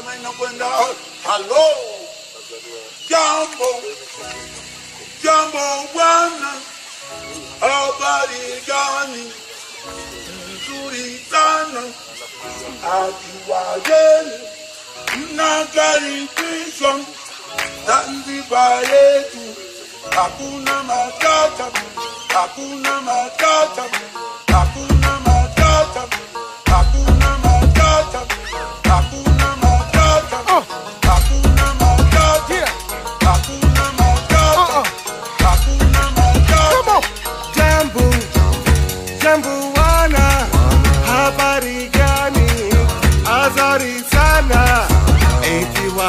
kama inakwenda halo? Jambo. Jambo bwana. Habari gani? Nzuri sana. Akiwageni mnakaribishwa. Zanzibar yetu. Hakuna matata. Hakuna matata. Hakuna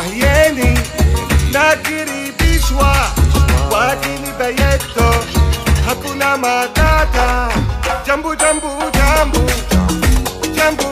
ahyeni nakaribishwa kwa kimba yetu, hakuna matata. Jambo jambu jambo jambo